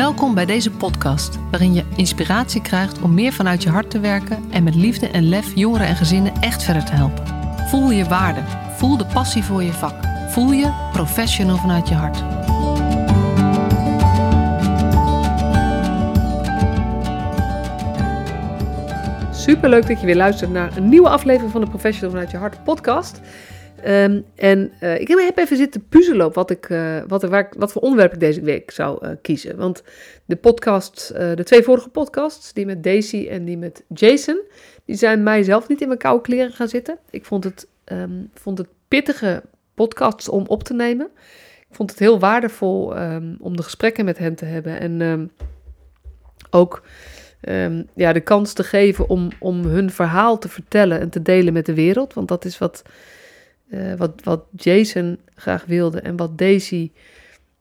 Welkom bij deze podcast, waarin je inspiratie krijgt om meer vanuit je hart te werken en met liefde en lef jongeren en gezinnen echt verder te helpen. Voel je waarde, voel de passie voor je vak, voel je professional vanuit je hart. Super leuk dat je weer luistert naar een nieuwe aflevering van de Professional vanuit je hart podcast. Um, en uh, ik heb even zitten puzzelen op wat, ik, uh, wat, waar wat voor onderwerp ik deze week zou uh, kiezen. Want de podcast, de twee vorige podcasts, die met Daisy en die met Jason, die zijn mij zelf niet in mijn koude kleren gaan zitten. Ik vond het, um, vond het pittige podcasts om op te nemen. Ik vond het heel waardevol um, om de gesprekken met hen te hebben. En ook ja, de kans te geven om, om hun verhaal te vertellen en te delen met de wereld. Want dat is wat uh, wat, wat Jason graag wilde en wat Daisy,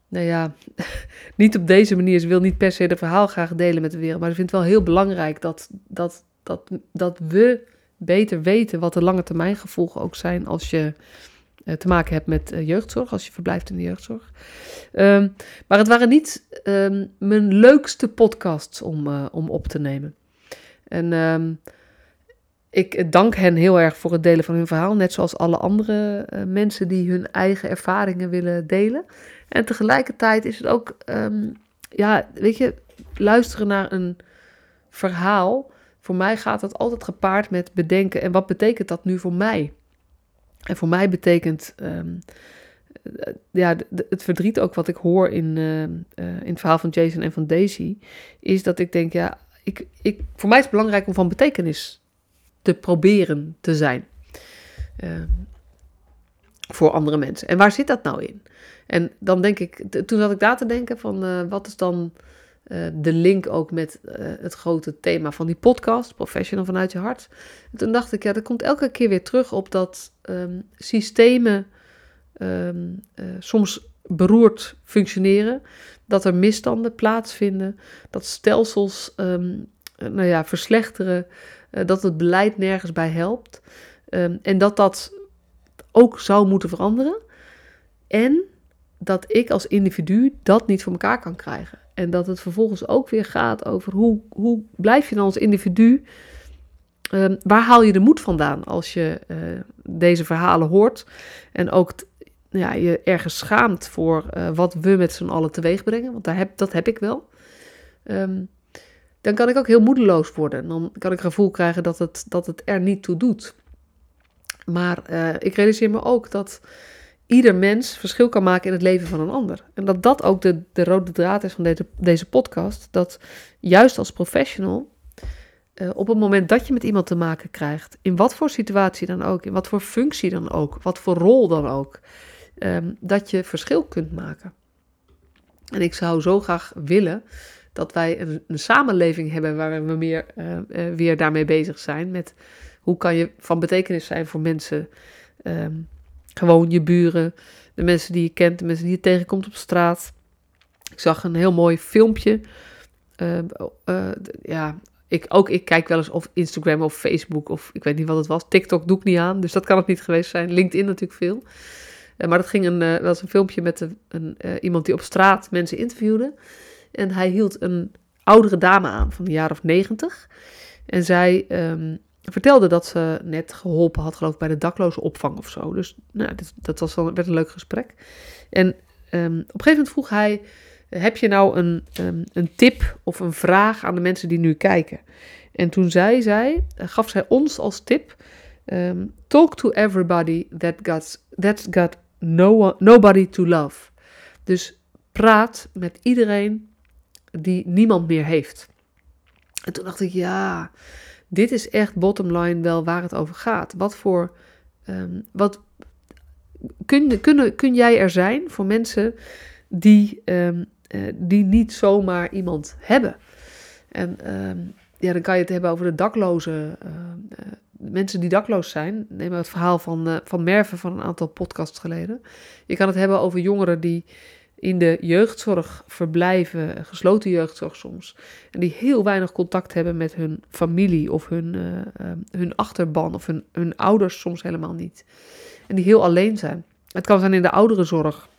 nou ja, niet op deze manier. Ze wil niet per se de verhaal graag delen met de wereld, maar ze vindt het wel heel belangrijk dat, dat, dat, dat we beter weten wat de lange termijn gevolgen ook zijn als je uh, te maken hebt met uh, jeugdzorg, als je verblijft in de jeugdzorg. Um, maar het waren niet um, mijn leukste podcasts om, om op te nemen. En um, ik dank hen heel erg voor het delen van hun verhaal, net zoals alle andere uh, mensen die hun eigen ervaringen willen delen. En tegelijkertijd is het ook, um, ja, weet je, luisteren naar een verhaal. Voor mij gaat dat altijd gepaard met bedenken. En wat betekent dat nu voor mij? En voor mij betekent um, ja, het verdriet ook wat ik hoor in, uh, in het verhaal van Jason en van Daisy, is dat ik denk, ja, ik, ik, voor mij is het belangrijk om van betekenis te proberen te zijn. Uh, voor andere mensen. En waar zit dat nou in? En dan denk ik, toen zat ik daar te denken van uh, wat is dan uh, de link ook met het grote thema van die podcast, Professional vanuit je hart. En toen dacht ik, ja, dat komt elke keer weer terug op dat um, systemen um, soms beroerd functioneren, dat er misstanden plaatsvinden, dat stelsels nou ja, verslechteren, uh, dat het beleid nergens bij helpt. Um, en dat dat ook zou moeten veranderen. En dat ik als individu dat niet voor elkaar kan krijgen. En dat het vervolgens ook weer gaat over hoe, hoe blijf je dan als individu. Um, waar haal je de moed vandaan als je uh, deze verhalen hoort en ook ja, je ergens schaamt voor uh, wat we met z'n allen teweeg brengen? Want daar heb, dat heb ik wel. Um, dan kan ik ook heel moedeloos worden. Dan kan ik het gevoel krijgen dat het, dat het er niet toe doet. Maar uh, ik realiseer me ook dat ieder mens verschil kan maken in het leven van een ander. En dat dat ook de, de rode draad is van deze, deze podcast. Dat juist als professional, uh, op het moment dat je met iemand te maken krijgt, in wat voor situatie dan ook, in wat voor functie dan ook, wat voor rol dan ook, um, dat je verschil kunt maken. En ik zou zo graag willen dat wij een, een samenleving hebben waar we meer uh, uh, weer daarmee bezig zijn. Met hoe kan je van betekenis zijn voor mensen. Um, gewoon je buren, de mensen die je kent, de mensen die je tegenkomt op straat. Ik zag een heel mooi filmpje. Uh, ja, ik, ook ik kijk wel eens of Instagram of Facebook of ik weet niet wat het was. TikTok doe ik niet aan, dus dat kan het niet geweest zijn. LinkedIn natuurlijk veel. maar dat ging een, uh, was een filmpje met een, iemand die op straat mensen interviewde. En hij hield een oudere dame aan van een jaar of negentig. En zij um, vertelde dat ze net geholpen had, geloof ik, bij de dakloze opvang of zo. Dus nou, dat was wel, werd een leuk gesprek. En um, op een gegeven moment vroeg hij: Heb je nou een, um, een tip of een vraag aan de mensen die nu kijken? En toen zei zij, gaf zij ons als tip: Talk to everybody that got, that's got no nobody to love. Dus praat met iedereen die niemand meer heeft. En toen dacht ik, ja, dit is echt bottom line wel waar het over gaat. Wat voor, um, wat, kun, kun, kun jij er zijn voor mensen die, um, uh, die niet zomaar iemand hebben? En um, ja, dan kan je het hebben over de dakloze uh, uh, mensen die dakloos zijn. Neem maar het verhaal van, van Merve van een aantal podcasts geleden. Je kan het hebben over jongeren die in de jeugdzorg verblijven, gesloten jeugdzorg soms, en die heel weinig contact hebben met hun familie of hun, uh, uh, hun achterban of hun, hun ouders soms helemaal niet. En die heel alleen zijn. Het kan zijn in de ouderenzorg,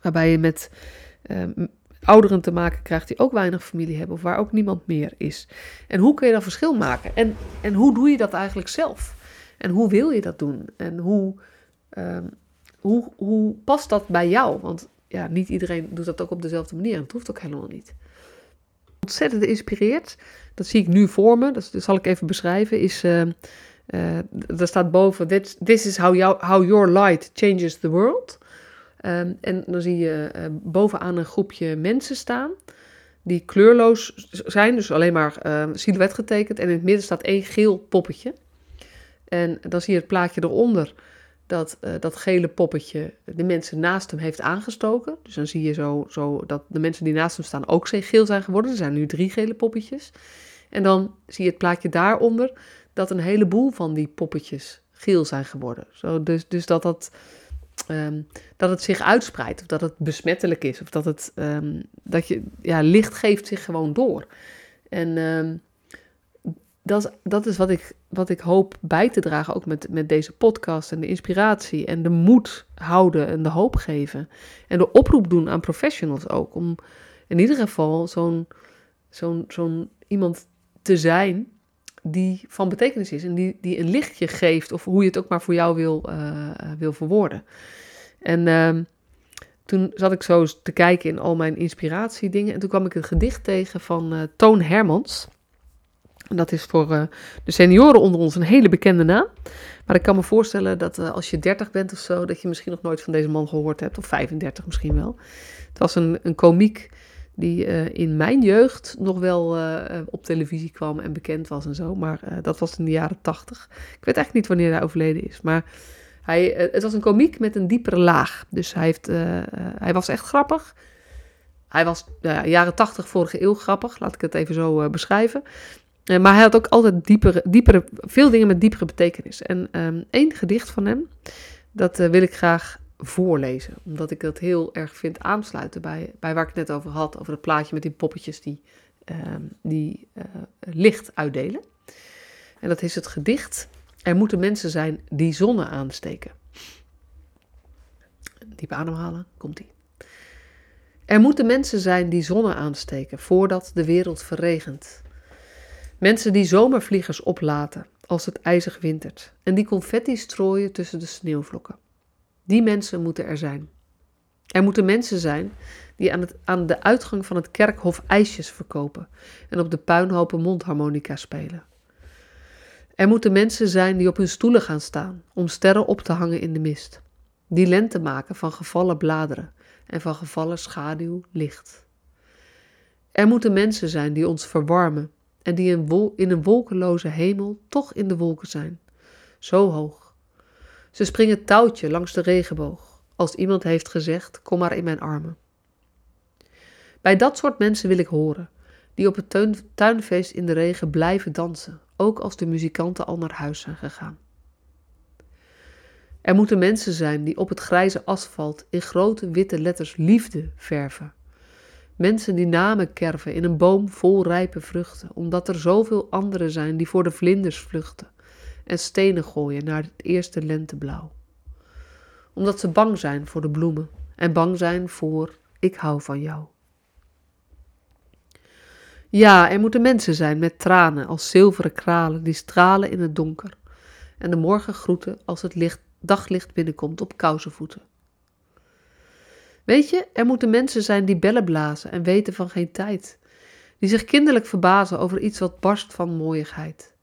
waarbij je met uh, ouderen te maken krijgt die ook weinig familie hebben of waar ook niemand meer is. En hoe kun je dan verschil maken? En, en hoe doe je dat eigenlijk zelf? En hoe wil je dat doen? En hoe, ehm, hoe, hoe past dat bij jou? Want ja, niet iedereen doet dat ook op dezelfde manier en het hoeft ook helemaal niet. Ontzettend geïnspireerd, dat zie ik nu voor me, dat, zal ik even beschrijven, is... Uh, uh, er staat boven, this, this is how, jou, how your light changes the world. Ehm, en dan zie je uh, bovenaan een groepje mensen staan die kleurloos zijn, dus alleen maar uh, silhouet getekend. En in het midden staat één geel poppetje. En dan zie je het plaatje eronder dat uh, dat gele poppetje de mensen naast hem heeft aangestoken. Dus dan zie je zo, zo dat de mensen die naast hem staan ook geel zijn geworden. Er zijn nu drie gele poppetjes. En dan zie je het plaatje daaronder dat een heleboel van die poppetjes geel zijn geworden. Zo, dus, dus dat dat Um, dat het zich uitspreidt, of dat het besmettelijk is, of dat het um, dat je ja, licht geeft zich gewoon door. En um, dat, dat is wat ik, wat ik hoop bij te dragen, ook met, met deze podcast en de inspiratie en de moed houden en de hoop geven. En de oproep doen aan professionals ook, om in ieder geval zo'n zo'n iemand te zijn die van betekenis is en die, die een lichtje geeft, of hoe je het ook maar voor jou wil, uh, wil verwoorden. En uh, toen zat ik zo te kijken in al mijn inspiratiedingen en toen kwam ik een gedicht tegen van uh, Toon Hermans. Dat is voor uh, de senioren onder ons een hele bekende naam. Maar ik kan me voorstellen dat als je 30 bent of zo, dat je misschien nog nooit van deze man gehoord hebt, of 35 misschien wel. Het was een, een komiek die uh, in mijn jeugd nog wel op televisie kwam en bekend was en zo. Maar dat was in de jaren tachtig. Ik weet echt niet wanneer hij overleden is. Maar hij, het was een komiek met een diepere laag. Dus hij, heeft, hij was echt grappig. Hij was jaren tachtig, vorige eeuw grappig. Laat ik het even zo beschrijven. Maar hij had ook altijd diepere, diepere, veel dingen met diepere betekenis. En um, één gedicht van hem, dat wil ik graag voorlezen. Omdat ik dat heel erg vind aansluiten bij, bij waar ik het net over had. Over het plaatje met die poppetjes die, uh, die uh, licht uitdelen. En dat is het gedicht. Er moeten mensen zijn die zonne aansteken. Diep ademhalen, komt ie. Er moeten mensen zijn die zonne aansteken voordat de wereld verregent. Mensen die zomervliegers oplaten als het ijzig wintert en die confetti strooien tussen de sneeuwvlokken. Die mensen moeten er zijn. Er moeten mensen zijn die aan, het, aan de uitgang van het kerkhof ijsjes verkopen en op de puinhopen mondharmonica spelen. Er moeten mensen zijn die op hun stoelen gaan staan om sterren op te hangen in de mist, die lente maken van gevallen bladeren en van gevallen schaduw licht. Er moeten mensen zijn die ons verwarmen en die in een wolkeloze hemel toch in de wolken zijn, zo hoog ze springen touwtje langs de regenboog, als iemand heeft gezegd: Kom maar in mijn armen. Bij dat soort mensen wil ik horen, die op het tuinfeest in de regen blijven dansen, ook als de muzikanten al naar huis zijn gegaan. Er moeten mensen zijn die op het grijze asfalt in grote witte letters liefde verven. Mensen die namen kerven in een boom vol rijpe vruchten, omdat er zoveel anderen zijn die voor de vlinders vluchten en stenen gooien naar het eerste lenteblauw. Omdat ze bang zijn voor de bloemen en bang zijn voor ik hou van jou. Ja, er moeten mensen zijn met tranen als zilveren kralen die stralen in het donker en de morgen groeten als het licht, daglicht binnenkomt op kousenvoeten. Weet je, er moeten mensen zijn die bellen blazen en weten van geen tijd, die zich kinderlijk verbazen over iets wat barst van mooiigheid.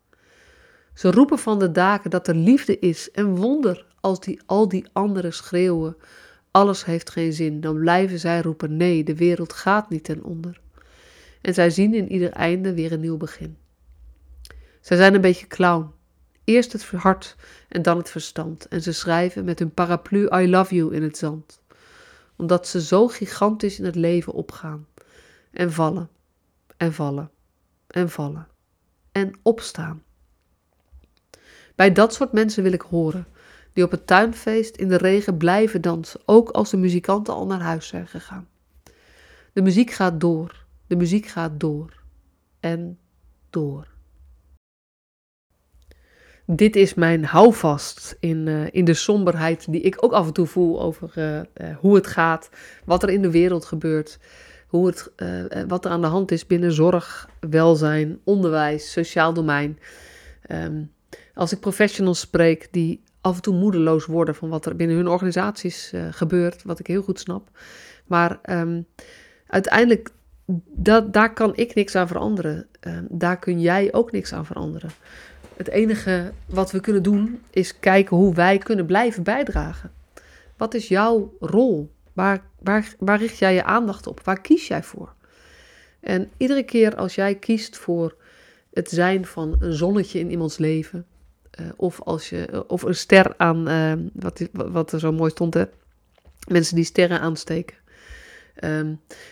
Ze roepen van de daken dat er liefde is en wonder als die, al die anderen schreeuwen. Alles heeft geen zin, dan blijven zij roepen: nee, de wereld gaat niet ten onder. En zij zien in ieder einde weer een nieuw begin. Zij zijn een beetje clown. Eerst het hart en dan het verstand. En ze schrijven met hun paraplu I love you in het zand. Omdat ze zo gigantisch in het leven opgaan. En vallen. En vallen. En vallen. En opstaan. Bij dat soort mensen wil ik horen, die op het tuinfeest in de regen blijven dansen, ook als de muzikanten al naar huis zijn gegaan. De muziek gaat door, de muziek gaat door en door. Dit is mijn houvast in, uh, in de somberheid die ik ook af en toe voel over uh, uh, hoe het gaat, wat er in de wereld gebeurt, hoe het, eh, wat er aan de hand is binnen zorg, welzijn, onderwijs, sociaal domein. Ehm, als ik professionals spreek die af en toe moedeloos worden van wat er binnen hun organisaties gebeurt, wat ik heel goed snap. Maar um, uiteindelijk, dat, daar kan ik niks aan veranderen. Um, daar kun jij ook niks aan veranderen. Het enige wat we kunnen doen is kijken hoe wij kunnen blijven bijdragen. Wat is jouw rol? Waar, waar, waar richt jij je aandacht op? Waar kies jij voor? En iedere keer als jij kiest voor het zijn van een zonnetje in iemands leven, uh, of, als je, of een ster aan, uh, wat, wat er zo mooi stond, hè? mensen die sterren aansteken. Uh,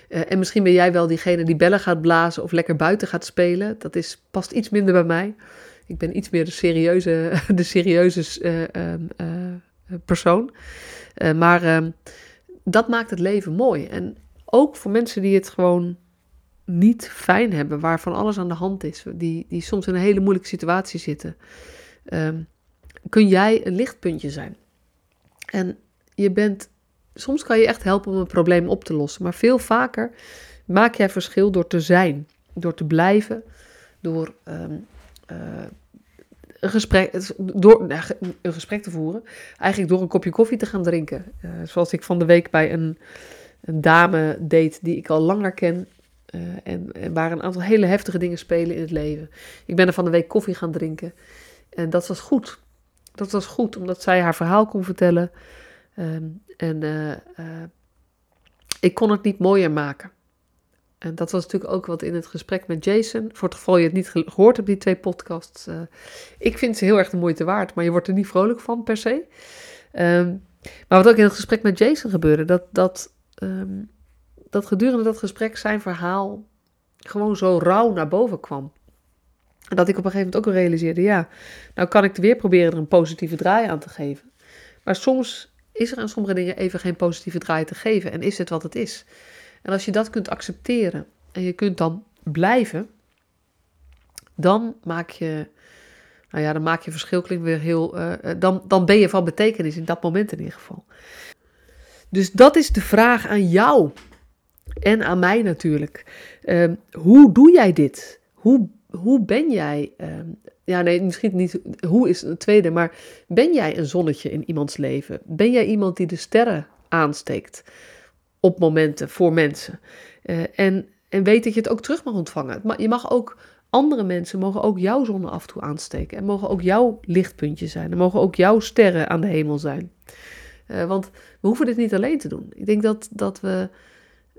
en misschien ben jij wel diegene die bellen gaat blazen of lekker buiten gaat spelen. Dat is, past iets minder bij mij. Ik ben iets meer de serieuze, de serieuze um, persoon. maar ehm, dat maakt het leven mooi. En ook voor mensen die het gewoon niet fijn hebben, waarvan alles aan de hand is, die, die soms in een hele moeilijke situatie zitten, um, kun jij een lichtpuntje zijn. En je bent, soms kan je echt helpen om een probleem op te lossen, maar veel vaker maak jij verschil door te zijn, door te blijven, door een gesprek, door, een gesprek te voeren. Eigenlijk door een kopje koffie te gaan drinken. Uh, zoals ik van de week bij een, een dame deed die ik al langer ken. Uh, en, waar een aantal hele heftige dingen spelen in het leven. Ik ben er van de week koffie gaan drinken. En dat was goed. Dat was goed, omdat zij haar verhaal kon vertellen. Um, en ik kon het niet mooier maken. En dat was natuurlijk ook wat in het gesprek met Jason. Voor het geval je het niet gehoord hebt, die twee podcasts. Uh, ik vind ze heel erg de moeite waard, maar je wordt er niet vrolijk van per se. Um, maar wat ook in het gesprek met Jason gebeurde, dat, dat, um, dat gedurende dat gesprek zijn verhaal gewoon zo rauw naar boven kwam. En dat ik op een gegeven moment ook realiseerde, ja, nou kan ik weer proberen er een positieve draai aan te geven. Maar soms is er aan sommige dingen even geen positieve draai te geven en is het wat het is. En als je dat kunt accepteren en je kunt dan blijven, dan maak je, nou ja, dan maak je verschil weer heel, uh, dan, dan ben je van betekenis in dat moment in ieder geval. Dus dat is de vraag aan jou en aan mij natuurlijk. Uh, hoe doe jij dit? Hoe, hoe ben jij, ehm, ja nee, misschien niet, hoe is het tweede, maar ben jij een zonnetje in iemands leven? Ben jij iemand die de sterren aansteekt? Op momenten voor mensen. Uh, en, en weet dat je het ook terug mag ontvangen. je mag ook, andere mensen mogen ook jouw zonne af en toe aansteken. En mogen ook jouw lichtpuntje zijn. Er mogen ook jouw sterren aan de hemel zijn. Uh, want we hoeven dit niet alleen te doen. Ik denk dat, dat we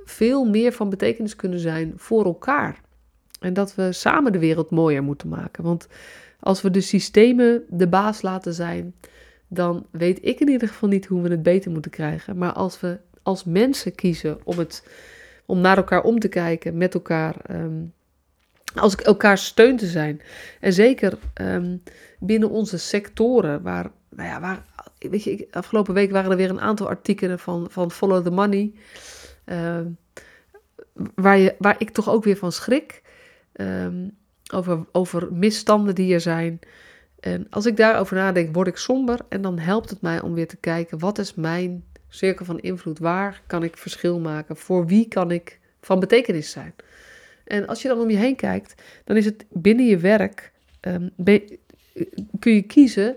veel meer van betekenis kunnen zijn voor elkaar. En dat we samen de wereld mooier moeten maken. Want als we de systemen de baas laten zijn, dan weet ik in ieder geval niet hoe we het beter moeten krijgen. Maar als we als mensen kiezen om, het, om naar elkaar om te kijken, met elkaar, um, als elkaar steun te zijn. En zeker um, binnen onze sectoren, waar, nou ja, waar, weet je, afgelopen week waren er weer een aantal artikelen van, van Follow the Money, uh, waar, je, waar ik toch ook weer van schrik. Over, over misstanden die er zijn. En als ik daarover nadenk, word ik somber. En dan helpt het mij om weer te kijken: wat is mijn cirkel van invloed. Waar kan ik verschil maken? Voor wie kan ik van betekenis zijn? En als je dan om je heen kijkt, dan is het binnen je werk, um, kun je kiezen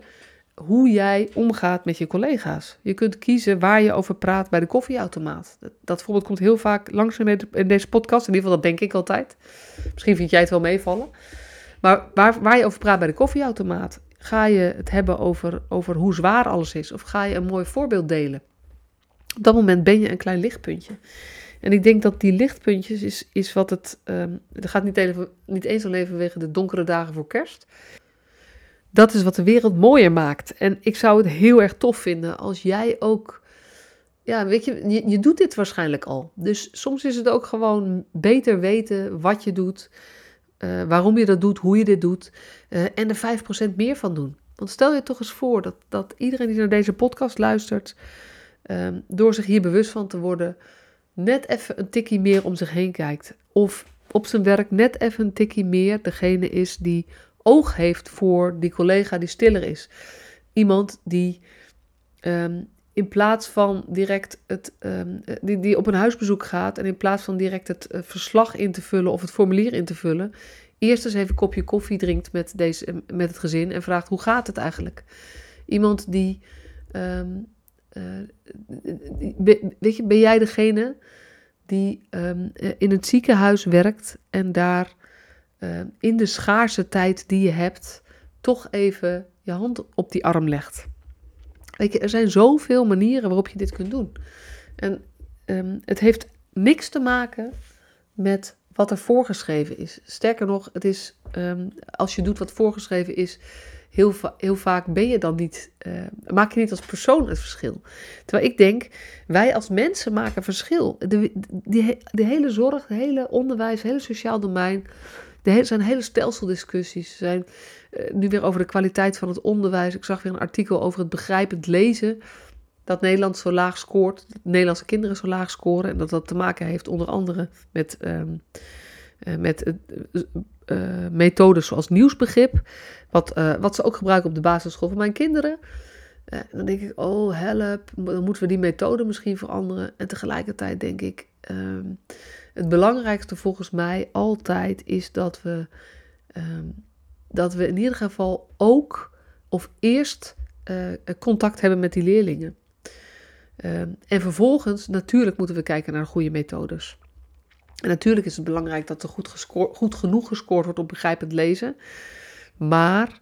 hoe jij omgaat met je collega's. Je kunt kiezen waar je over praat bij de koffieautomaat. Dat, dat voorbeeld komt heel vaak langs in deze podcast. In ieder geval, dat denk ik altijd. Misschien vind jij het wel meevallen. Maar waar, waar je over praat bij de koffieautomaat, ga je het hebben over, over hoe zwaar alles is? Of ga je een mooi voorbeeld delen? Op dat moment ben je een klein lichtpuntje. En ik denk dat die lichtpuntjes is, is wat het. Um, het gaat niet, even, niet eens alleen vanwege de donkere dagen voor kerst. Dat is wat de wereld mooier maakt. En ik zou het heel erg tof vinden als jij ook. Ja, weet je, je, je doet dit waarschijnlijk al. Dus soms is het ook gewoon beter weten wat je doet. Uh, waarom je dat doet, hoe je dit doet. Uh, en er 5% meer van doen. Want stel je toch eens voor dat, dat iedereen die naar deze podcast luistert um, door zich hier bewust van te worden, net even een tikkie meer om zich heen kijkt. Of op zijn werk net even een tikkie meer degene is die oog heeft voor die collega die stiller is. Iemand die um, in plaats van direct het, ehm, die, die op een huisbezoek gaat en in plaats van direct het eh, verslag in te vullen of het formulier in te vullen, eerst eens even een kopje koffie drinkt met, deze, met het gezin en vraagt hoe gaat het eigenlijk? Iemand die, ehm, eh, weet je, ben jij degene die ehm, in het ziekenhuis werkt en daar in de schaarse tijd die je hebt, toch even je hand op die arm legt? Weet je, er zijn zoveel manieren waarop je dit kunt doen. En ehm, het heeft niks te maken met wat er voorgeschreven is. Sterker nog, het is, ehm, als je doet wat voorgeschreven is, heel, heel vaak ben je dan niet, uh, maak je niet als persoon het verschil. Terwijl ik denk, wij als mensen maken verschil. De, de, hele zorg, het hele onderwijs, het hele sociaal domein, er zijn hele stelseldiscussies. Er zijn uh, nu weer over de kwaliteit van het onderwijs. Ik zag weer een artikel over het begrijpend lezen. Dat Nederland zo laag scoort, dat Nederlandse kinderen zo laag scoren. En dat dat te maken heeft onder andere met, uh, met uh, methodes zoals nieuwsbegrip. Wat, wat ze ook gebruiken op de basisschool van mijn kinderen. dan denk ik, oh help, dan moeten we die methode misschien veranderen. En tegelijkertijd denk ik, um, het belangrijkste volgens mij altijd is dat we, um, dat we in ieder geval ook of eerst contact hebben met die leerlingen. Um, en vervolgens, natuurlijk moeten we kijken naar goede methodes. En natuurlijk is het belangrijk dat er goed, goed genoeg gescoord wordt op begrijpend lezen. Maar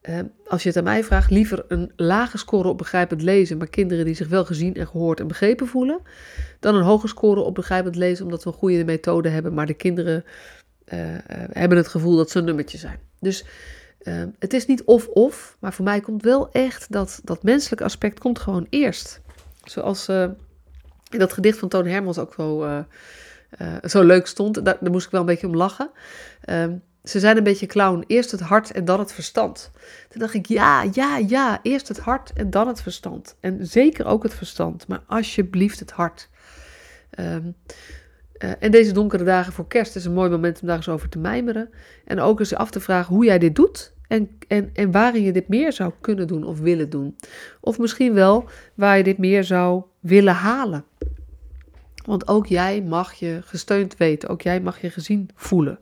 Ehm, als je het aan mij vraagt, liever een lage score op begrijpend lezen, maar kinderen die zich wel gezien en gehoord en begrepen voelen, dan een hoge score op begrijpend lezen, omdat we een goede methode hebben, maar de kinderen uh, hebben het gevoel dat ze een nummertje zijn. Dus uh, het is niet of-of, maar voor mij komt wel echt dat, dat menselijke aspect komt gewoon eerst. Zoals uh, in dat gedicht van Toon Hermans ook zo, zo leuk stond, daar, moest ik wel een beetje om lachen. Ehm, ze zijn een beetje clown. Eerst het hart en dan het verstand. Toen dacht ik, ja, ja, ja. Eerst het hart en dan het verstand. En zeker ook het verstand. Maar alsjeblieft het hart. Um, uh, en deze donkere dagen voor kerst is een mooi moment om daar eens over te mijmeren. En ook eens af te vragen hoe jij dit doet. En, en, en waarin je dit meer zou kunnen doen of willen doen. Of misschien wel waar je dit meer zou willen halen. Want ook jij mag je gesteund weten. Ook jij mag je gezien voelen.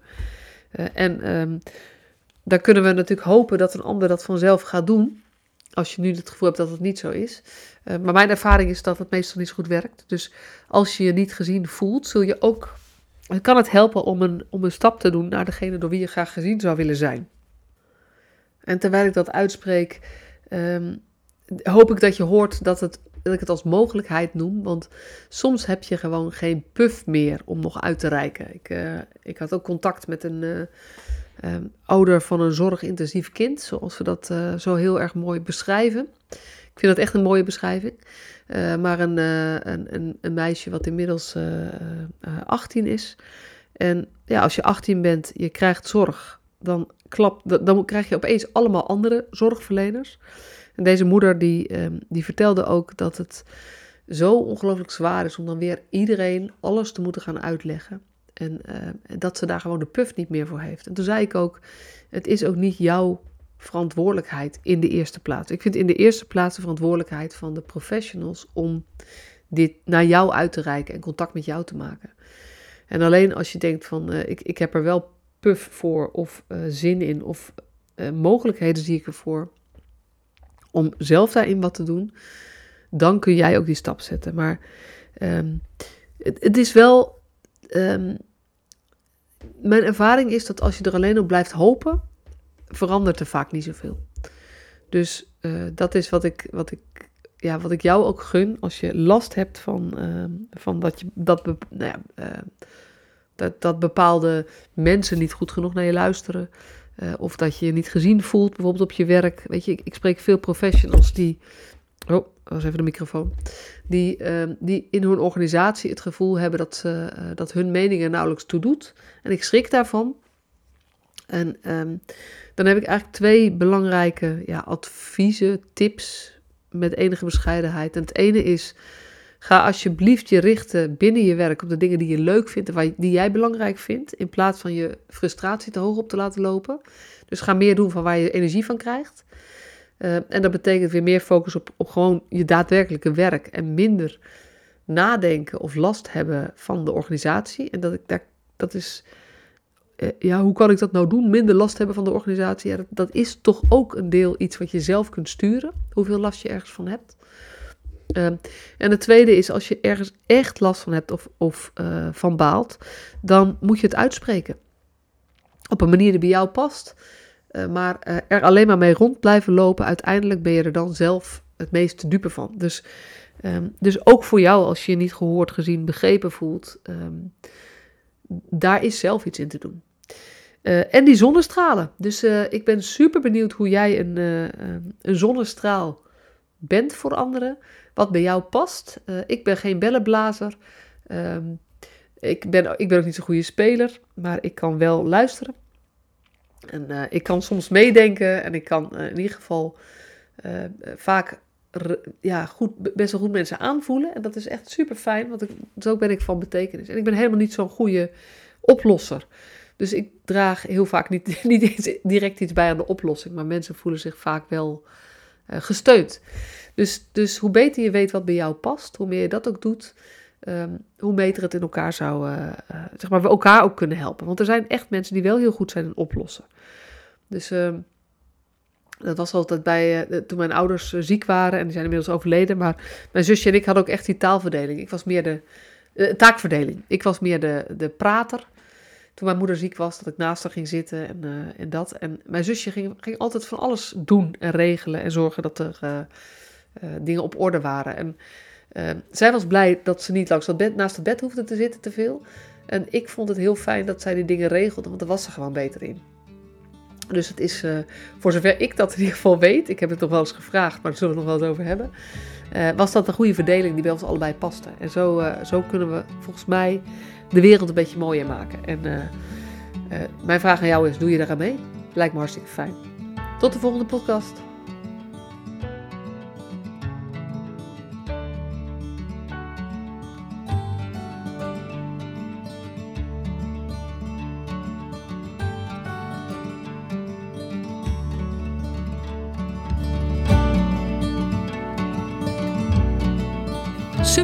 Uh, en um, daar kunnen we natuurlijk hopen dat een ander dat vanzelf gaat doen. Als je nu het gevoel hebt dat het niet zo is. Uh, maar mijn ervaring is dat het meestal niet zo goed werkt. Dus als je je niet gezien voelt, zul je ook. kan het helpen om een, om een stap te doen naar degene door wie je graag gezien zou willen zijn. En terwijl ik dat uitspreek, um, hoop ik dat je hoort dat het dat ik het als mogelijkheid noem. Want soms heb je gewoon geen puff meer om nog uit te reiken. Ik, uh, ik had ook contact met een uh, ouder van een zorgintensief kind, zoals we dat uh, zo heel erg mooi beschrijven. Ik vind dat echt een mooie beschrijving. maar een, een, een, een, meisje wat inmiddels 18 is. En ja, als je 18 bent, je krijgt zorg, dan, klap, dan krijg je opeens allemaal andere zorgverleners. En deze moeder die, um, die vertelde ook dat het zo ongelooflijk zwaar is om dan weer iedereen alles te moeten gaan uitleggen. En uh, dat ze daar gewoon de puf niet meer voor heeft. En toen zei ik ook, het is ook niet jouw verantwoordelijkheid in de eerste plaats. Ik vind in de eerste plaats de verantwoordelijkheid van de professionals om dit naar jou uit te reiken en contact met jou te maken. En alleen als je denkt van, uh, ik, ik heb er wel puf voor of uh, zin in of mogelijkheden zie ik ervoor, om zelf daarin wat te doen, dan kun jij ook die stap zetten. Maar um, het, is wel. Um, mijn ervaring is dat als je er alleen op blijft hopen, verandert er vaak niet zoveel. Dus uh, dat is wat ik, wat, ik, ja, wat ik jou ook gun. Als je last hebt van, uh, van dat, je, dat, nou ja, uh, dat, dat bepaalde mensen niet goed genoeg naar je luisteren. Uh, of dat je je niet gezien voelt, bijvoorbeeld op je werk. Weet je, ik, spreek veel professionals die. Oh, was even de microfoon. Die, uh, die in hun organisatie het gevoel hebben dat, ze, uh, dat hun mening er nauwelijks toe doet. En ik schrik daarvan. En um, dan heb ik eigenlijk twee belangrijke ja, adviezen, tips met enige bescheidenheid. En het ene is Ga alsjeblieft je richten binnen je werk op de dingen die je leuk vindt en die jij belangrijk vindt, in plaats van je frustratie te hoog op te laten lopen. Dus ga meer doen van waar je energie van krijgt. Uh, en dat betekent weer meer focus op, op gewoon je daadwerkelijke werk en minder nadenken of last hebben van de organisatie. En dat, ik, daar, dat is, uh, ja, hoe kan ik dat nou doen? Minder last hebben van de organisatie. Ja, dat, dat, is toch ook een deel iets wat je zelf kunt sturen, hoeveel last je ergens van hebt. Uh, en het tweede is, als je ergens echt last van hebt of, of uh, van baalt, dan moet je het uitspreken. Op een manier die bij jou past. Uh, maar uh, er alleen maar mee rond blijven lopen, uiteindelijk ben je er dan zelf het meest dupe van. Dus, um, dus ook voor jou, als je je niet gehoord, gezien, begrepen voelt, um, daar is zelf iets in te doen. En die zonnestralen. Dus ik ben super benieuwd hoe jij een, een zonnestraal bent voor anderen. Wat bij jou past. ik ben geen bellenblazer. Um, ik, ben, ik ben ook niet zo'n goede speler, maar ik kan wel luisteren. En uh, ik kan soms meedenken en ik kan uh, in ieder geval vaak ja, goed, best wel goed mensen aanvoelen. En dat is echt super fijn, want zo ben ik van betekenis. En ik ben helemaal niet zo'n goede oplosser. Dus ik draag heel vaak niet, niet direct iets bij aan de oplossing, maar mensen voelen zich vaak wel gesteund. Dus, dus hoe beter je weet wat bij jou past, hoe meer je dat ook doet, um, hoe beter het in elkaar zou, uh, uh, zeg maar, we elkaar ook kunnen helpen. Want er zijn echt mensen die wel heel goed zijn in oplossen. Dus um, dat was altijd bij, uh, toen mijn ouders ziek waren en die zijn inmiddels overleden. Maar mijn zusje en ik hadden ook echt die taalverdeling. Ik was meer de taakverdeling. Ik was meer de, de prater. Toen mijn moeder ziek was, dat ik naast haar ging zitten en, en dat. En mijn zusje ging, ging altijd van alles doen en regelen en zorgen dat er dingen op orde waren. En uh, zij was blij dat ze niet langs dat bed, naast het bed hoefde te zitten te veel. En ik vond het heel fijn dat zij die dingen regelde, want daar was ze gewoon beter in. Dus het is, uh, voor zover ik dat in ieder geval weet, ik heb het nog wel eens gevraagd, maar daar zullen we het nog wel eens over hebben. Was dat een goede verdeling die bij ons allebei paste. En zo, zo kunnen we volgens mij de wereld een beetje mooier maken. En mijn vraag aan jou is, doe je aan mee? Lijkt me hartstikke fijn. Tot de volgende podcast.